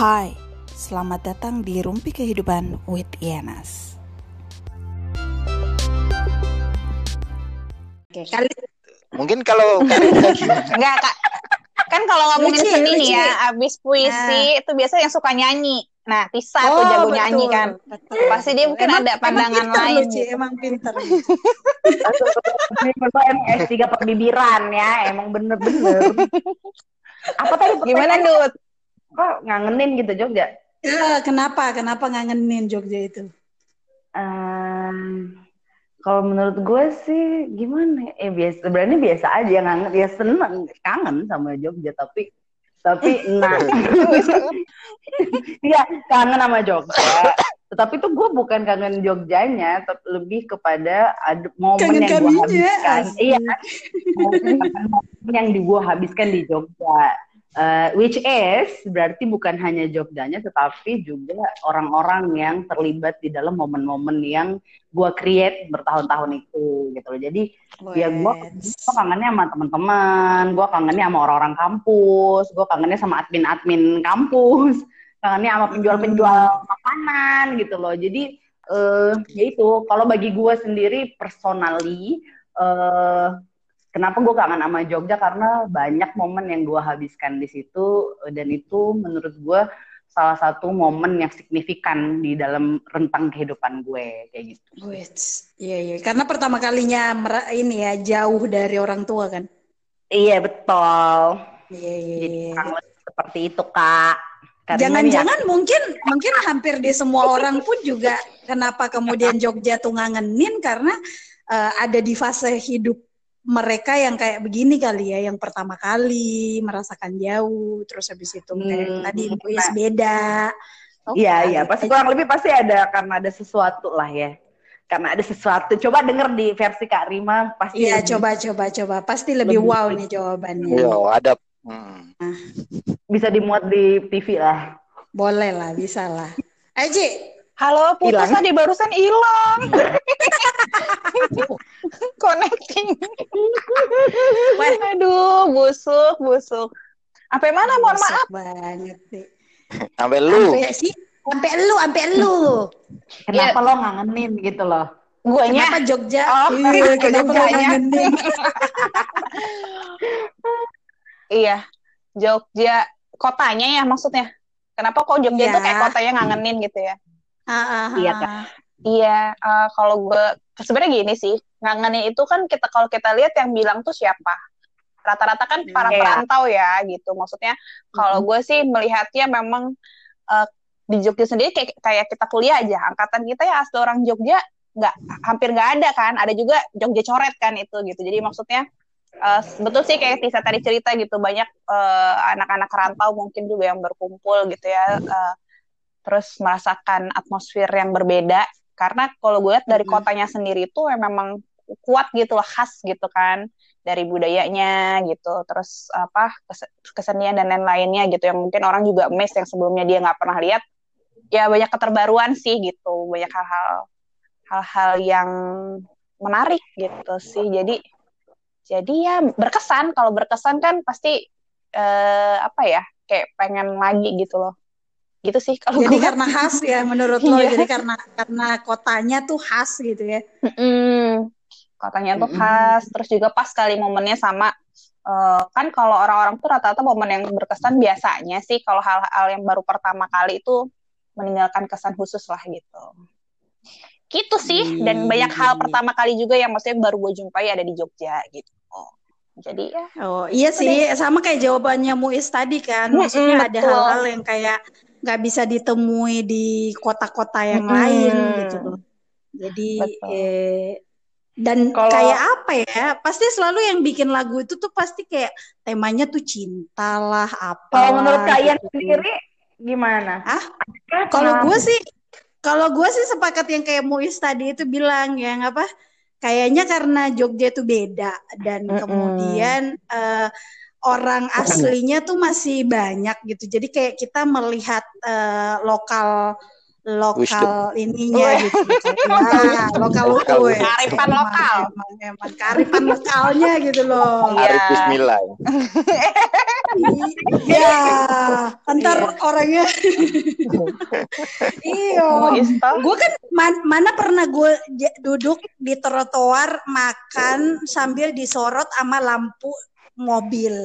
Hai, selamat datang di Rumpi Kehidupan with Ienas. Oke, kali Mungkin kalau? Enggak, Kak. Kan kalau ngomongin Lucu, seni nih lucu. ya, abis puisi itu biasa yang suka nyanyi. Nah, Tisa tuh Oh, jago betul, nyanyi kan. betul. Pasti dia mungkin Emang- ada pandangan emang lain. lu, Ci, gitu. emang pinter. Ini emang S3 perbibiran ya, emang bener-bener. Apa tadi Gimana, pertanyaan? Kok ngangenin gitu Jogja? Ya, kenapa? Kenapa ngangenin Jogja itu? Ehm, kalau menurut gue sih gimana? ya? Eh biasa, sebenarnya biasa aja ngangen, ya seneng, kangen sama Jogja tapi tapi nah, iya kangen sama Jogja. Tetapi tuh gue bukan kangen Jogjanya, tapi lebih kepada ada momen Kangen yang gue habiskan. Iya, momen yang di gue habiskan di Jogja. Uh, which is berarti bukan hanya Jogjanya tetapi juga orang-orang yang terlibat di dalam momen-momen yang gue create bertahun-tahun itu gitu loh. Jadi ya gue Wets. kangennya sama teman-teman, gue kangennya sama orang-orang kampus, gue kangennya sama admin-admin kampus, kangennya sama penjual-penjual makanan gitu loh. Jadi eh ya itu kalau bagi gue sendiri personally eh kenapa gue kangen sama Jogja karena banyak momen yang gue habiskan di situ dan itu menurut gue salah satu momen yang signifikan di dalam rentang kehidupan gue kayak gitu. Iya, iya. Karena pertama kalinya ini ya jauh dari orang tua kan. Iya betul. Iya, iya, Jadi iya. seperti itu kak. Jangan-jangan mungkin mungkin hampir di semua orang pun juga kenapa kemudian Jogja tuh ngangenin karena eh, ada di fase hidup mereka yang kayak begini kali ya, yang pertama kali merasakan jauh, terus habis itu kayak Hmm, tadi nah. Luis beda. Iya kayak iya pasti kurang lebih pasti ada karena ada sesuatu lah ya. Karena ada sesuatu. Coba denger di versi Kak Rima pasti. Iya, lebih- coba coba coba. Pasti lebih Lebih- wow nih jawabannya. Yo, ada Hmm. Bisa dimuat di TV lah. Boleh lah, bisa lah. Aji, Halo, putus Hilang. tadi barusan hilang. Connecting. Wah. Aduh, busuk, busuk. Sampai mana? Mohon maaf. banget sih. Sampai lu. Sampai sih, sampai lu, sampai lu. Kenapa lo ngangenin gitu loh? Guanya. Kenapa Jogja? Oh, iya, kenapa lo Jogjanya. ngangenin? Iya, Jogja kotanya ya maksudnya. Kenapa kok Jogja Iya. itu kayak kotanya ngangenin gitu ya? Iya. Kak. Iya, eh, kalau gue sebenarnya gini sih, ngangenin itu kan kita kalau kita lihat yang bilang tuh siapa? Rata-rata kan para Iya. perantau ya gitu. Maksudnya kalau gue sih melihatnya memang eh, di Jogja sendiri kayak kayak kita kuliah aja, angkatan kita ya asli orang Jogja nggak hampir nggak ada kan, ada juga Jogja coret kan itu gitu. Jadi maksudnya eh, betul sih kayak Tisa tadi cerita gitu banyak anak-anak rantau mungkin juga yang berkumpul gitu ya. eh, terus merasakan atmosfer yang berbeda. Karena kalau gue lihat dari Mhm. kotanya sendiri itu memang kuat gitu loh khas gitu kan. Dari budayanya gitu terus apa kes- kesenian dan lain-lainnya gitu. Yang mungkin orang juga mes yang sebelumnya dia nggak pernah lihat ya banyak keterbaruan sih gitu banyak hal-hal hal-hal yang menarik gitu sih. Jadi jadi ya berkesan. Kalau berkesan kan pasti eh, apa ya kayak pengen lagi gitu loh gitu sih kalau Jadi gue karena khas ya menurut lo, Iya. jadi karena karena kotanya tuh khas gitu ya. Mm-mm. Kotanya tuh khas, terus juga pas kali momennya sama eh, kan kalau orang-orang tuh rata-rata momen yang berkesan biasanya sih kalau hal-hal yang baru pertama kali itu meninggalkan kesan khusus lah gitu. Gitu sih, dan banyak hal Hmm. pertama kali juga yang maksudnya baru gue jumpai ada di Jogja gitu. Jadi ya, Oh iya sih, sama kayak jawabannya Muiz tadi kan. Maksudnya Mm-mm, ada betul. hal-hal yang kayak nggak bisa ditemui di kota-kota yang Mm-mm. lain gitu loh. Jadi Betul. eh, dan Kalau- kayak apa ya? Pasti selalu yang bikin lagu itu tuh pasti kayak temanya tuh cinta lah apa. Kalau menurut kalian gitu. sendiri gimana? Adakah Kalau gue sih, kalau gue sih sepakat yang kayak Muiz tadi itu bilang yang apa? Kayaknya karena Jogja itu beda dan Mm-mm. kemudian eh, orang aslinya tuh masih banyak gitu. Jadi kayak kita melihat eh, lokal lokal ininya Wih. gitu. Ya, lokal Lokal Emang- lokal. Emang, emang kearifan lokalnya gitu loh. Iya. Arif Bismillah. ya antar orangnya iya Mau isto. gue kan man- mana pernah gue duduk di trotoar makan sambil disorot sama lampu mobil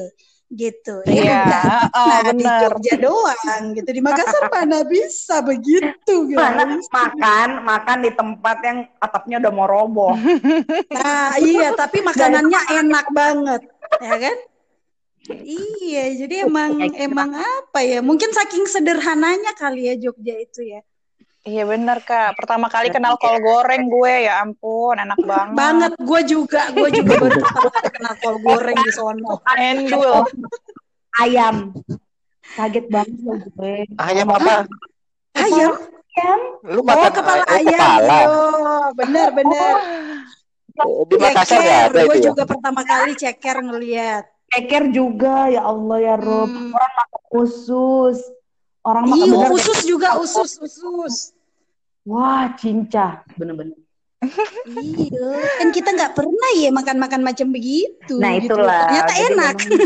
gitu. Iya, enggak. heeh, nah di. Jogja doang gitu. Di Makassar mana bisa begitu Mana guys? makan, makan di tempat yang atapnya udah mau roboh. nah iya tapi makanannya enak banget ya kan? Iya jadi emang emang apa ya? Mungkin saking sederhananya kali ya Jogja itu ya Iya bener kak. Pertama kali kenal kol goreng gue ya ampun enak banget. banget gue juga gue juga baru pertama kali kenal kol goreng di sono Endul. Ayam. Kaget banget loh gue. Ayam apa? ayam Ayam. Lu oh makan kepala oh, ayam kepala. yo bener bener Oh, Di Makassar ya ada gue itu ya. juga pertama kali ceker ngeliat Ceker juga ya Allah ya Rob. Hmm. Orang makan usus. Orang makan Iya, usus juga usus usus Wah, cincah. Bener-bener. iya kan kita nggak pernah ya makan-makan macam begitu Nah, gitu. itulah. ternyata Jadi enak memang-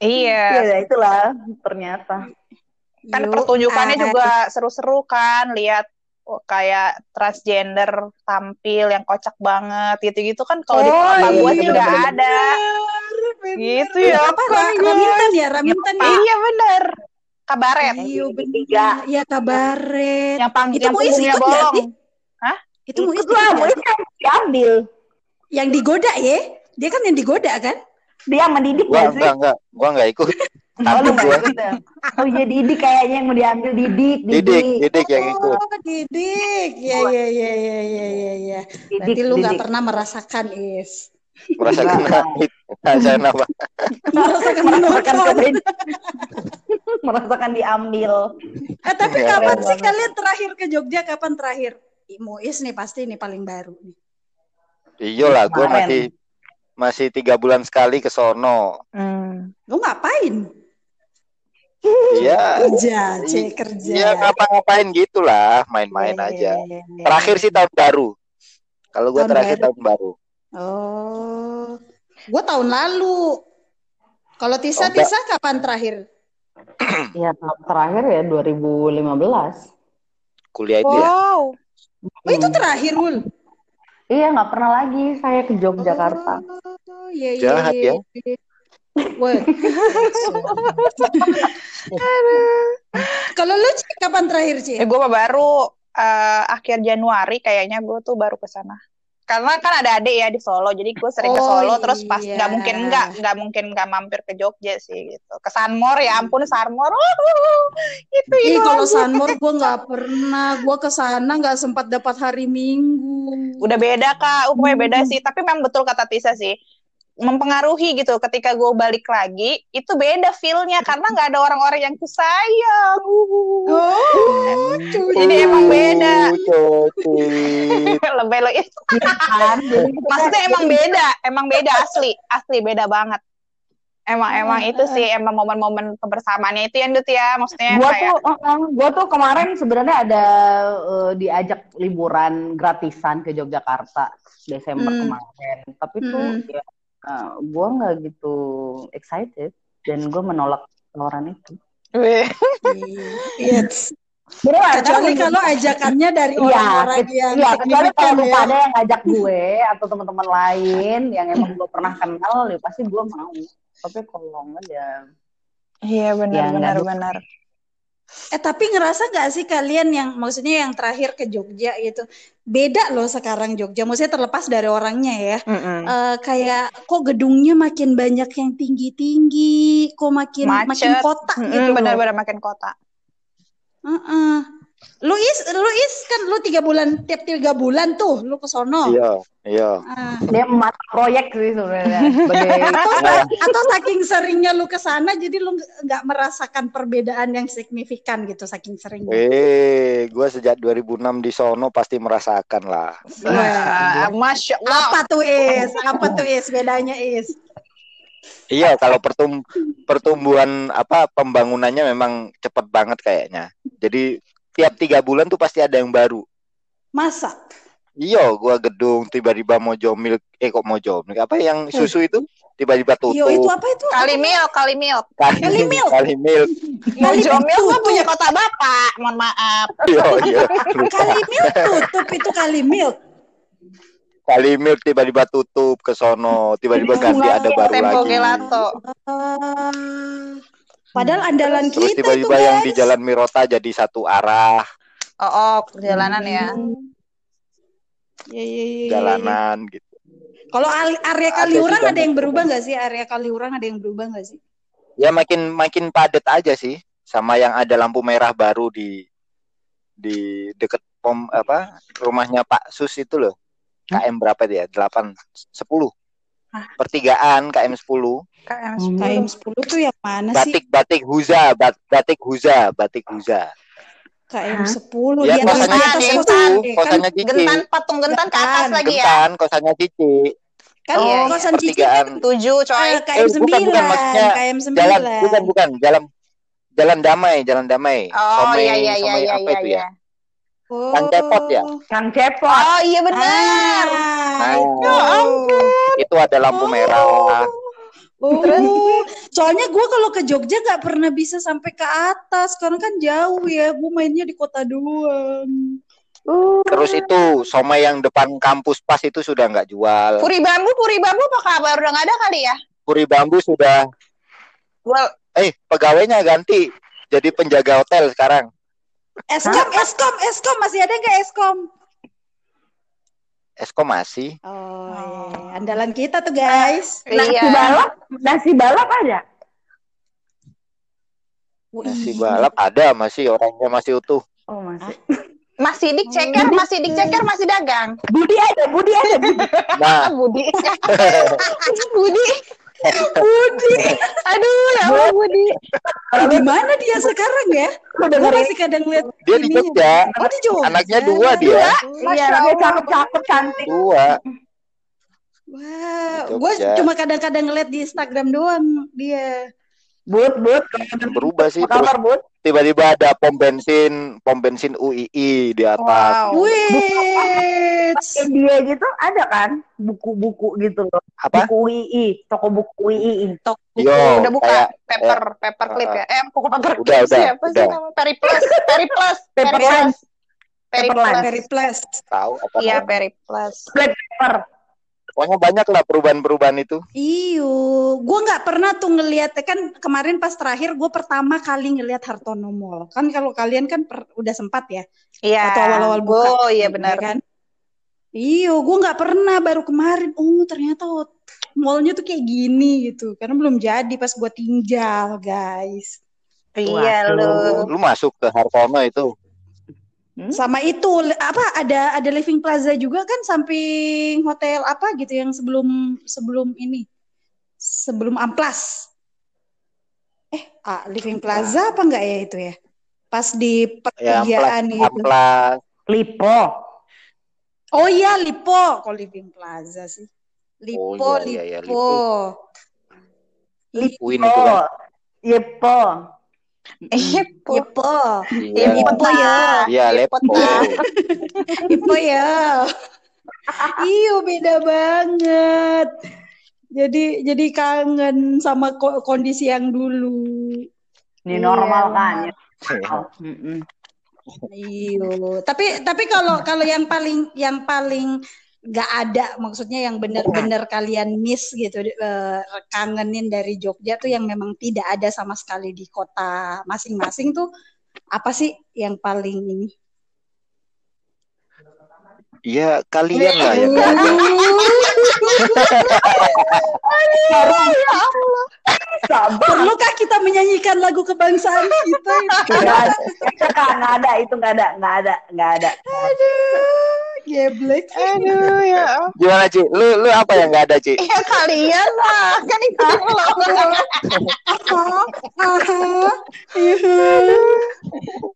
Iya. Iya, itulah ternyata. Kan Yuk, pertunjukannya ah. juga seru-seru kan. Lihat oh, kayak transgender tampil yang kocak banget gitu-gitu kan kalau di Oh, kota gue iya, bener-bener. ada. Gitu ya apa kan, Ra- guys. Raminten ya Raminten ya Iya bener. Kabaret. Iya Tiga. Iya kabaret. Yang pang Itu yang Muiz ikut nggak bolong. sih? Itu Muiz Ikut ikut lah? Muiz kan diambil. Yang digoda ya? Dia kan yang digoda kan? Dia mendidik Gua gak sih? enggak enggak, gua enggak ikut. Oh, Takut nggak gua. ikut ya? Oh iya Didik kayaknya yang mau diambil Didik, Didik, didik yang ikut. Oh, didik. Ya ya ya ya ya ya ya. Didik, Berarti lu nggak Didik. pernah merasakan is. Merasakan Enggak. itu. Rasain apa? Merasakan merasakan keben- merasakan diambil. Eh, tapi Iya, kapan keren sih banget. kalian terakhir ke Jogja? Kapan terakhir? Ih, Muiz nih pasti nih paling baru nih. Iya lah, gua Kemarin. masih masih tiga bulan sekali ke sono. Hmm. Lu ngapain? Iya. Kerja, cek kerja. Iya ngapa-ngapain gitulah, main-main Iya, aja. iya, iya, iya. Terakhir sih tahun baru. Kalau gua Tahun terakhir baru. tahun baru. Oh, gue tahun lalu. Kalau Tisa, Oh. Tisa kapan terakhir? Iya, terakhir ya 2015. Kuliah itu ya. Wow. Oh, itu terakhir, Wul. Iya, nggak pernah lagi saya ke Yogyakarta. Oh, iya, iya, Jahat iya, ya. iya. Kalau lu Ci, kapan terakhir Ci? Eh, gue baru eh, akhir Januari kayaknya gue tuh baru ke sana. Karena kan ada adik ya di Solo, jadi gue sering ke Oh, Solo. Terus pas iya. nggak mungkin nggak nggak mungkin nggak mampir ke Jogja sih gitu. Ke Sanmor ya ampun Sanmor, Uhuh, itu Ih, itu. kalau Sanmor gue nggak pernah. Gue ke sana nggak sempat dapat hari Minggu. Udah beda kak, pokoknya beda sih. Tapi memang betul kata Tisa sih, mempengaruhi gitu. Ketika gue balik lagi, itu beda feelnya karena nggak ada orang-orang yang kusayang. Uhuh. Oh. Jadi emang beda. Uh. Lebih lo? Jadi kita- Maksudnya emang beda, emang beda asli, asli beda banget. Emang emang itu sih emang momen-momen kebersamaannya itu yang Dut ya, maksudnya gua kayak tuh uh, uh, gua tuh kemarin sebenarnya ada uh, diajak liburan gratisan ke Yogyakarta Desember Hmm. kemarin tapi tuh Hmm. ya uh, gua nggak gitu excited dan gua menolak tawaran itu Wih, Iya. Beneran, Kecuali kan? kalau ajakannya dari Iya, orang-orang ke- yang iya, kecuali kalau lu ya. pada yang ngajak gue atau teman-teman lain yang emang gue pernah kenal, ya pasti gue mau. Tapi kalau enggak ya iya benar Ya, benar nggak- benar. Eh tapi ngerasa gak sih kalian yang maksudnya yang terakhir ke Jogja gitu beda loh sekarang Jogja maksudnya terlepas dari orangnya ya Mm-mm. Eh, kayak kok gedungnya makin banyak yang tinggi-tinggi kok makin makin Macet. kota Mm-mm, gitu benar-benar makin kota. Heeh. Lu is lu is kan lu tiga bulan tiap tiga bulan tuh lu ke sono Iya, iya. Ah. dia emas proyek sih sebenarnya atau atau saking seringnya lu ke sana jadi lu nggak- nggak merasakan perbedaan yang signifikan gitu saking seringnya Eh, gua sejak 2006 di sono pasti merasakan lah. Wah, masya Allah. apa tuh is apa tuh is bedanya is Iya, kalau pertum pertumbuhan apa pembangunannya memang cepat banget kayaknya. Jadi tiap tiga bulan tuh pasti ada yang baru. masa Iya, gua gedung tiba-tiba mau jomil, eh kok mau jomil? Apa yang susu itu? tiba-tiba tutup. Yo itu apa itu? Kali milk, kali milk. Kali Kali milk. Kali milk milk mah tutup. punya kota bapak. Mohon maaf. Yo, yo. lupa. Kali milk tutup itu kali milk. Kali milk tiba-tiba tutup ke sono, tiba-tiba ganti ada baru Tempo lagi. gelato. Ah, padahal andalan Terus kita itu tiba-tiba yang di. Jalan Mirota jadi satu arah Oh, oh perjalanan ya. Ya, ya, ya, ya, ya. jalanan gitu. Kalau area Ada Kaliurang sih, ada yang banyak berubah nggak sih? Area Kaliurang ada yang berubah nggak sih? Ya makin makin padat aja sih, sama yang ada lampu merah baru di di deket pom apa rumahnya Pak Sus itu loh. KM berapa dia? 8 10. Pertigaan KM 10. KM KM 10 tuh yang mana sih? Batik batik Huza, bat, batik Huza, batik Huza. KM Hah? 10 Ya di atas kosannya atas Cici kosan eh, kan, kosannya Cici. Gentan, patung gentan ke atas Gentan. lagi ya. Gentan, kosannya Cici. kan Oh, iya, kosan Cici Pertigaan. kan Tujuh coy. eh, KM Eh, 9 bukan, bukan, maksudnya KM 9 Jalan bukan bukan, jalan Jalan Damai, Jalan Damai. Oh Somai, iya iya iya Somai iya apa iya. itu iya. Ya? Kang Cepot ya? Kang Cepot. Oh iya benar. Nah, Nah, itu. itu ada lampu Oh. merah. Oh, soalnya gue kalau ke Jogja gak pernah bisa sampai ke atas karena kan jauh ya. Gue mainnya di kota doang. Uh, Terus itu somai yang depan kampus pas itu sudah nggak jual. Puri bambu, puri bambu apa kabar? Udah nggak ada kali ya? Puri bambu sudah Well, eh pegawainya ganti jadi penjaga hotel sekarang. Eskom, Eskom, Eskom masih ada gak Eskom? Esko masih. Oh, iya. andalan kita tuh guys. nasi iya. balap, nasi balap ada. Nasi balap ada masih orangnya masih utuh. Oh masih. Masih dikecer, masih dikecer, masih dagang. Budi ada, Budi ada. Budi. Nah, Budi. Budi. Budi. Aduh, ya Allah Budi. Di mana dia sekarang ya? Dengerin. masih kadang lihat dia di. Jogja. Oh, di Jogja. Anaknya dua dia. Iya, dia cakep-cakep cantik. Dua. Wah, Di gue cuma kadang-kadang ngeliat di Instagram doang dia. But, but. Berubah sih Apa terus kabar, but? tiba-tiba ada pom bensin, pom bensin UII di atas. Wow. Wih, Eh, dia gitu ada kan buku-buku gitu loh. Apa? Buku UI, toko buku UI. Yo, udah buka kayak paper paper clip ya. Eh, buku paper Udah, clip udah, siapa sih udah. nama? Periplus, Periplus, Paperland. Periplus. very plus. tahu apa Iya. Periplus. Paper. Pokoknya banyak lah perubahan-perubahan itu. Iyo, gue nggak pernah tuh ngeliat kan kemarin pas terakhir gue pertama kali ngeliat Hartono Mall. Kan kalau kalian kan per- udah sempat ya, Iya. Atau awal-awal buka. Oh, iya ya benar. kan? Iyo, gue nggak pernah baru kemarin. Oh ternyata mallnya tuh kayak gini gitu. Karena belum jadi pas gue tinggal guys. Iya lu. Lu masuk ke Hartono itu. Hmm? Sama itu apa ada ada Living Plaza juga kan samping hotel apa gitu yang sebelum sebelum ini sebelum Amplas. Eh, ah, Living Plaza apa enggak ya itu ya? Pas di Ya, pertigaan amplas, itu. amplas. Lipo. Oh iya, Lipo. Kok Living Plaza sih? Lipo, Oh, iya, iya, iya, Lipo. Lipo. Itu kan. Oh, Lipo. Iya, Po. Lipo. Iya. Lipo ya. Iya, Lepo. Lipo ya. Iyo beda banget. Jadi jadi kangen sama ko- kondisi yang dulu. Ini Iya. normal kan ya. Iya. Iyo. Tapi tapi kalau kalau yang paling yang paling nggak ada maksudnya yang benar-benar kalian miss gitu eh, kangenin dari Jogja tuh yang memang tidak ada sama sekali di kota masing-masing tuh apa sih yang paling ini? Iya, kalian lah ya. Sabar. Perlukah kita menyanyikan lagu kebangsaan kita? Kak, nggak ada itu nggak ada, nggak ada, nggak ada. Aduh, geblek. Aduh, ya. Gimana, Ci? Lu lu apa yang nggak ada, Ci? Ya kalian lah, kan itu lo. Iya.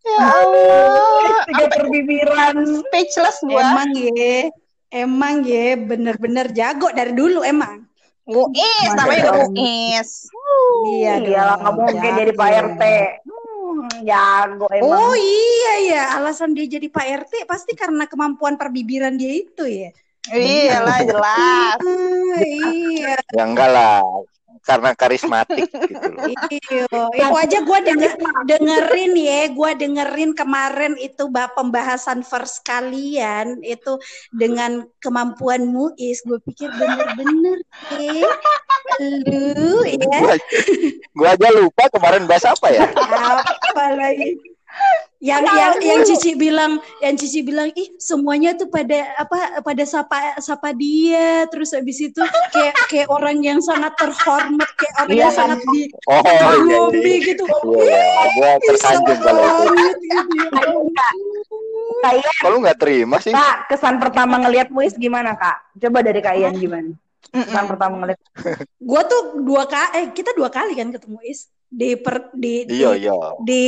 Ya Allah. Tiga perbibiran. Speechless gua. Emang ya, emang ya bener-bener jago dari dulu emang. Muis, namanya juga Muis. Iya Iya lah, nggak mungkin jadi Pak RT. Hmm, jago emang. Oh iya ya, alasan dia jadi Pak RT pasti karena kemampuan perbibiran dia itu ya. Iyalah jelas. Ah, iya. Ya enggak lah, karena karismatik gitu loh. Iya, itu aja gue denger, dengerin ya, gue dengerin kemarin itu bah pembahasan first kalian itu dengan kemampuan Muis, gue pikir bener-bener eh, lu ya, Gua, gua aja lupa kemarin bahas apa ya. apa lagi? Yang yang yang Cici bilang, yang Cici bilang, ih semuanya tuh pada apa pada sapa sapa dia, terus habis itu kayak kayak orang yang sangat terhormat, kayak orang Iya yang kan? sangat di Oh iya, Bumi iya. gitu. Iya, iya. Gua tersanjung kalau itu. gitu ya. Kalau nggak terima sih? Kak, kesan pertama ngelihat Muis gimana kak? Coba dari Kak Ian gimana? Kesan pertama ngelihat. Gua tuh dua kali, eh kita dua kali kan ketemu Is di per di di, Iya, iya. di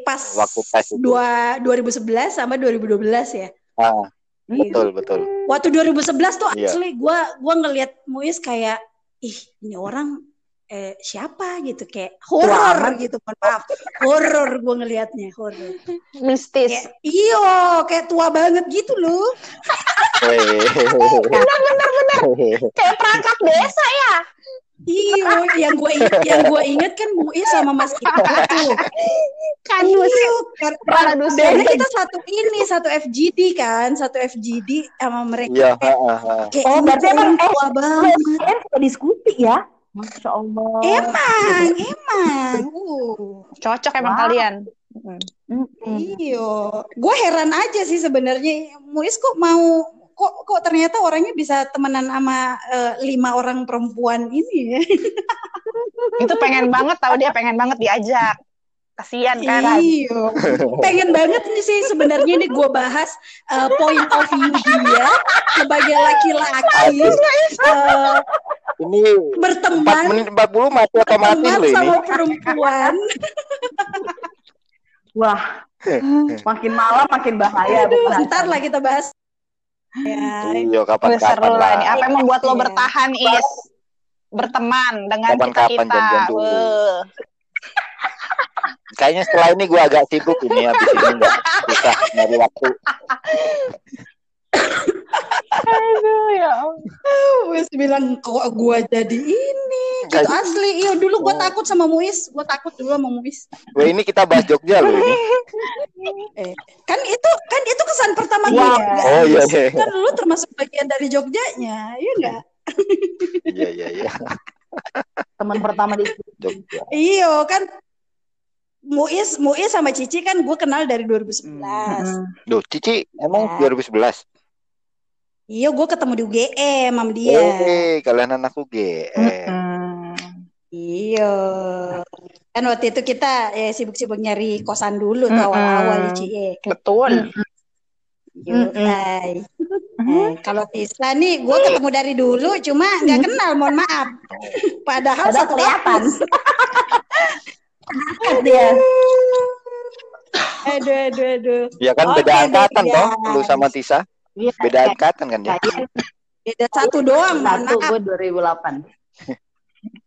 pas Waktu tes itu. dua 2011 sama 2012 ya. Ah, betul, betul. Waktu 2011 tuh Iya. asli gua gua ngelihat Muis kayak ih ini orang eh siapa gitu kayak horor gitu mohon maaf horor gua ngelihatnya horor Mistis. kayak iyo kayak tua banget gitu loh Weh. Kayak perangkat desa ya. Iyo yang gua inget yang gua inget kan Muis sama Mas Ika tuh. Iya, kar- Kanus. karena kita satu ini, satu FGD kan, satu FGD sama mereka. Iya, ha, ha, ha. Kayak Oh, berarti emang- tua banget. Kalian suka diskusi ya? Masya Allah. Emang, emang. Uh. Cocok emang Wow. kalian. Mm-mm. Iyo, gue heran aja sih sebenarnya. Muis kok mau kok kok ternyata orangnya bisa temenan sama eh, lima orang perempuan ini ya. Itu pengen banget tahu dia pengen banget diajak. Kasian kan. Iyo, pengen banget nih sih sebenarnya ini gue bahas eh, point of view dia sebagai laki-laki eh, Ini 4 berteman menit 40 mati otomatis loh ini. sama perempuan. Wah, makin malam makin bahaya. Aduh, ntar lah kita bahas. Ya, Iya, kapan-kapan lah ini. Apa yang membuat lo Iya. bertahan, Is? Berteman dengan Kapan-kapan janjian dulu. Weh. Kayaknya setelah ini gua agak sibuk ini habis ini enggak susah nyari waktu. Aduh, ya. Muis bilang kok gua jadi ini. Gitu asli. Iya dulu gua Oh. takut sama Muis. Gua takut dulu sama Muis. Wah, ini kita bahas Jogja loh ini. Eh, kan itu kan itu kesan pertama Wow. gue juga. Oh iya Muis. iya. Kan lu termasuk bagian dari Jogjanya, iya enggak? Iya iya iya. Teman pertama di Jogja. Iya kan Muis, Muis sama Cici kan gue kenal dari 2011. Duh, Cici emang Ya. 2011. Iya, gue ketemu di UGM sama dia. Eh, kalian anak UGM. Hmm. Iya. Kan waktu itu kita eh, sibuk-sibuk nyari kosan dulu tuh Mm-mm. awal-awal Ci. Eh, Betul. Eh, kalau Tisa nih, gue ketemu dari dulu, cuma nggak kenal, mohon maaf. Padahal Padahal satu kelihatan. dia. Aduh, aduh, aduh. Ya kan Oke, beda angkatan deh, toh, lu sama Tisa. Iya, Beda angkatan kan ya. Kalian Beda satu doang, satu, gue 2008.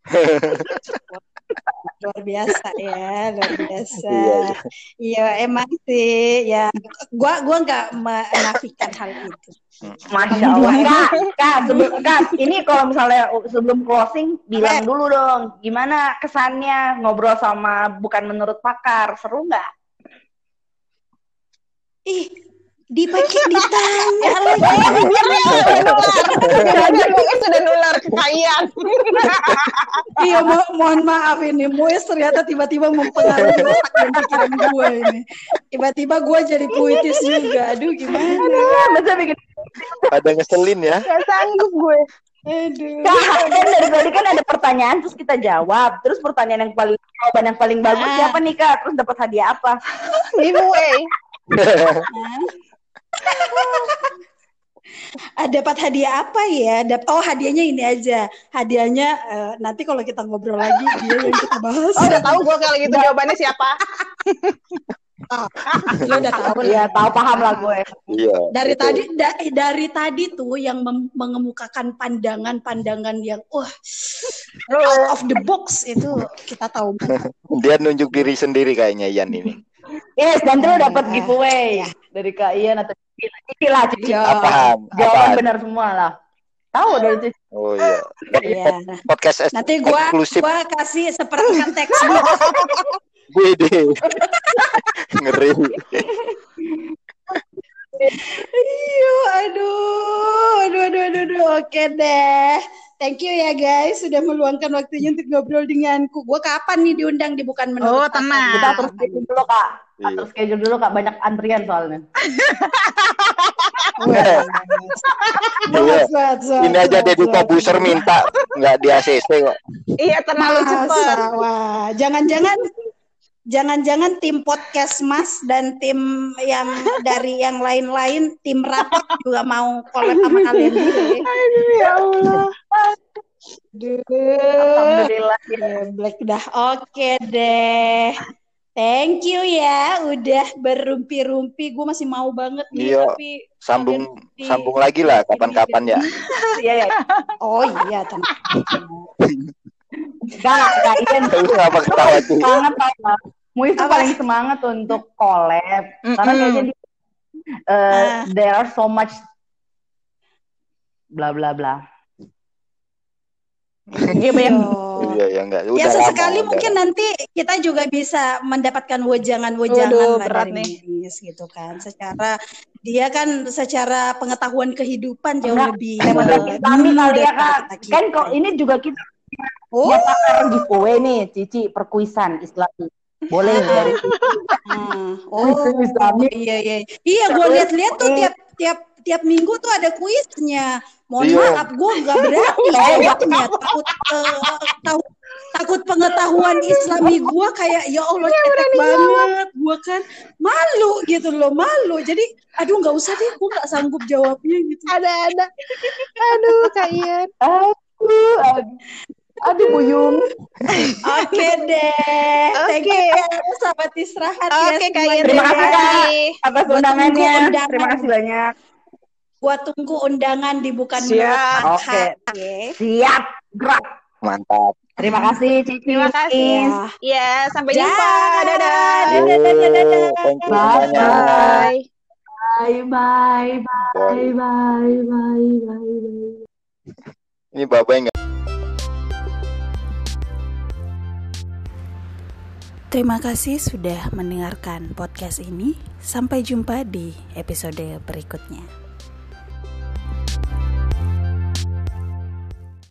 Luar biasa ya, luar biasa. Iya, iya. Iya, emang sih, ya. Gua, gua nggak menafikan hal itu. Masya Allah. Kak, Kak, sebelum, Kak, ini kalau misalnya sebelum closing, bilang dulu dong, gimana kesannya ngobrol sama bukan menurut pakar, seru nggak? Ih, dipakai ditanya lagi. Bibirnya mungkin sudah nular ke kalian. Iya, mo- mohon maaf ini. Moes ternyata tiba-tiba mempengaruhi otak dan pikiran gue ini. Tiba-tiba gue jadi puitis juga. Aduh, gimana? Masa bikin Pada ngeselin ya. Gak sanggup gue. Aduh. Kak, kan dari tadi kan ada pertanyaan terus kita jawab. Terus pertanyaan yang paling jawaban yang paling bagus Ah. siapa nih Kak? Terus dapat hadiah apa? Giveaway. Ah, dapat hadiah apa ya? Dap oh, hadiahnya ini aja. Hadiahnya eh, nanti kalau kita ngobrol lagi dia yang kita bahas. Oh, udah tahu gue kalau gitu jawabannya siapa. Lo udah tahu. Iya, tahu paham lah gue. Iya. Dari betul. tadi da- dari tadi tuh yang mengemukakan pandangan-pandangan yang wah out of the box itu kita tahu banget. Dia nunjuk diri sendiri kayaknya Ian ini. Yes, nanti lo dapat Ah, giveaway ya. dari Kak Ian atau Cici. Cici lah, Cici. Ya. Apaan? Jawaban Apaan? benar semua lah. Tahu dari Cici. Oh iya. Iya. Podcast es- Nanti gua eksklusif gua kasih sepertikan textbook. WD. Ngeri. Iya, aduh, aduh, aduh, aduh, aduh. Oke deh. Thank you ya guys sudah meluangkan waktunya untuk ngobrol denganku. Gua kapan nih diundang di bukan menurut Oh, tenang. Kita atur schedule dulu, Kak. Iya. Atur schedule dulu, Kak. Banyak antrian soalnya. Iya. Suat, Ini aja Deddy suat. Kobuser minta nggak di ACC kok. Iya, terlalu wah. Jangan-jangan jangan-jangan tim podcast Mas dan tim yang dari yang lain-lain tim rapat juga mau collab sama kalian juga ya. Ya Allah. Aduh. Alhamdulillah. Black dah. Oke deh. Thank you ya, udah berumpi-rumpi. Gue masih mau banget nih, Iya. tapi Sambung kalian- sambung lagi lah kapan-kapan ya. Iya, ya. Oh iya, tenang. Enggak, Kak Ian. Lu ngapa ketawa tuh? Semangat. Muis tuh Apa? paling semangat untuk collab. Karena Mm-mm. kayaknya di, uh, Ah. there are so much bla bla bla. Iya, banyak. Iya ya enggak. Udah ya lama, sesekali udah mungkin lama. nanti kita juga bisa mendapatkan wejangan-wejangan dari nih. Menis gitu kan. Secara dia kan secara pengetahuan kehidupan jauh Enggak, lebih eh, kami kali ya, Kak. Kan kok ini juga kita Oh, punya pakar giveaway nih, Cici, perkuisan Islami. Boleh Ah. dari ah. Oh, Islami. iya iya. Iya, gue lihat-lihat tuh tiap tiap tiap minggu tuh ada kuisnya. Mohon Iya. maaf, gue nggak berani jawabnya. Takut eh, tahu takut pengetahuan Islami gue kayak ya Allah cetek banget. Gue kan malu gitu loh, malu. Jadi aduh nggak usah deh, gue nggak sanggup jawabnya gitu. Ada, ada. Aduh, Kak Ian. Aduh, aduh, aduh buyung. Oke deh. Thank Oke. you ya, sahabat istirahat ya. Oke, Kak. Terima kasih, Kak. Atas undangannya. undangan. Terima kasih banyak. Gua tunggu undangan di bukan Siap. Oke. Oke. Siap, gerak. Mantap. Terima kasih, Cici. Terima kasih. Ya. Ya, sampai jumpa. Dadah. Dadah, dadah, dadah, dadah. Thank you Bye. Bye. Bye, bye, bye, bye, bye, bye, bye. Ini babai nggak? Terima kasih sudah mendengarkan podcast ini. Sampai jumpa di episode berikutnya.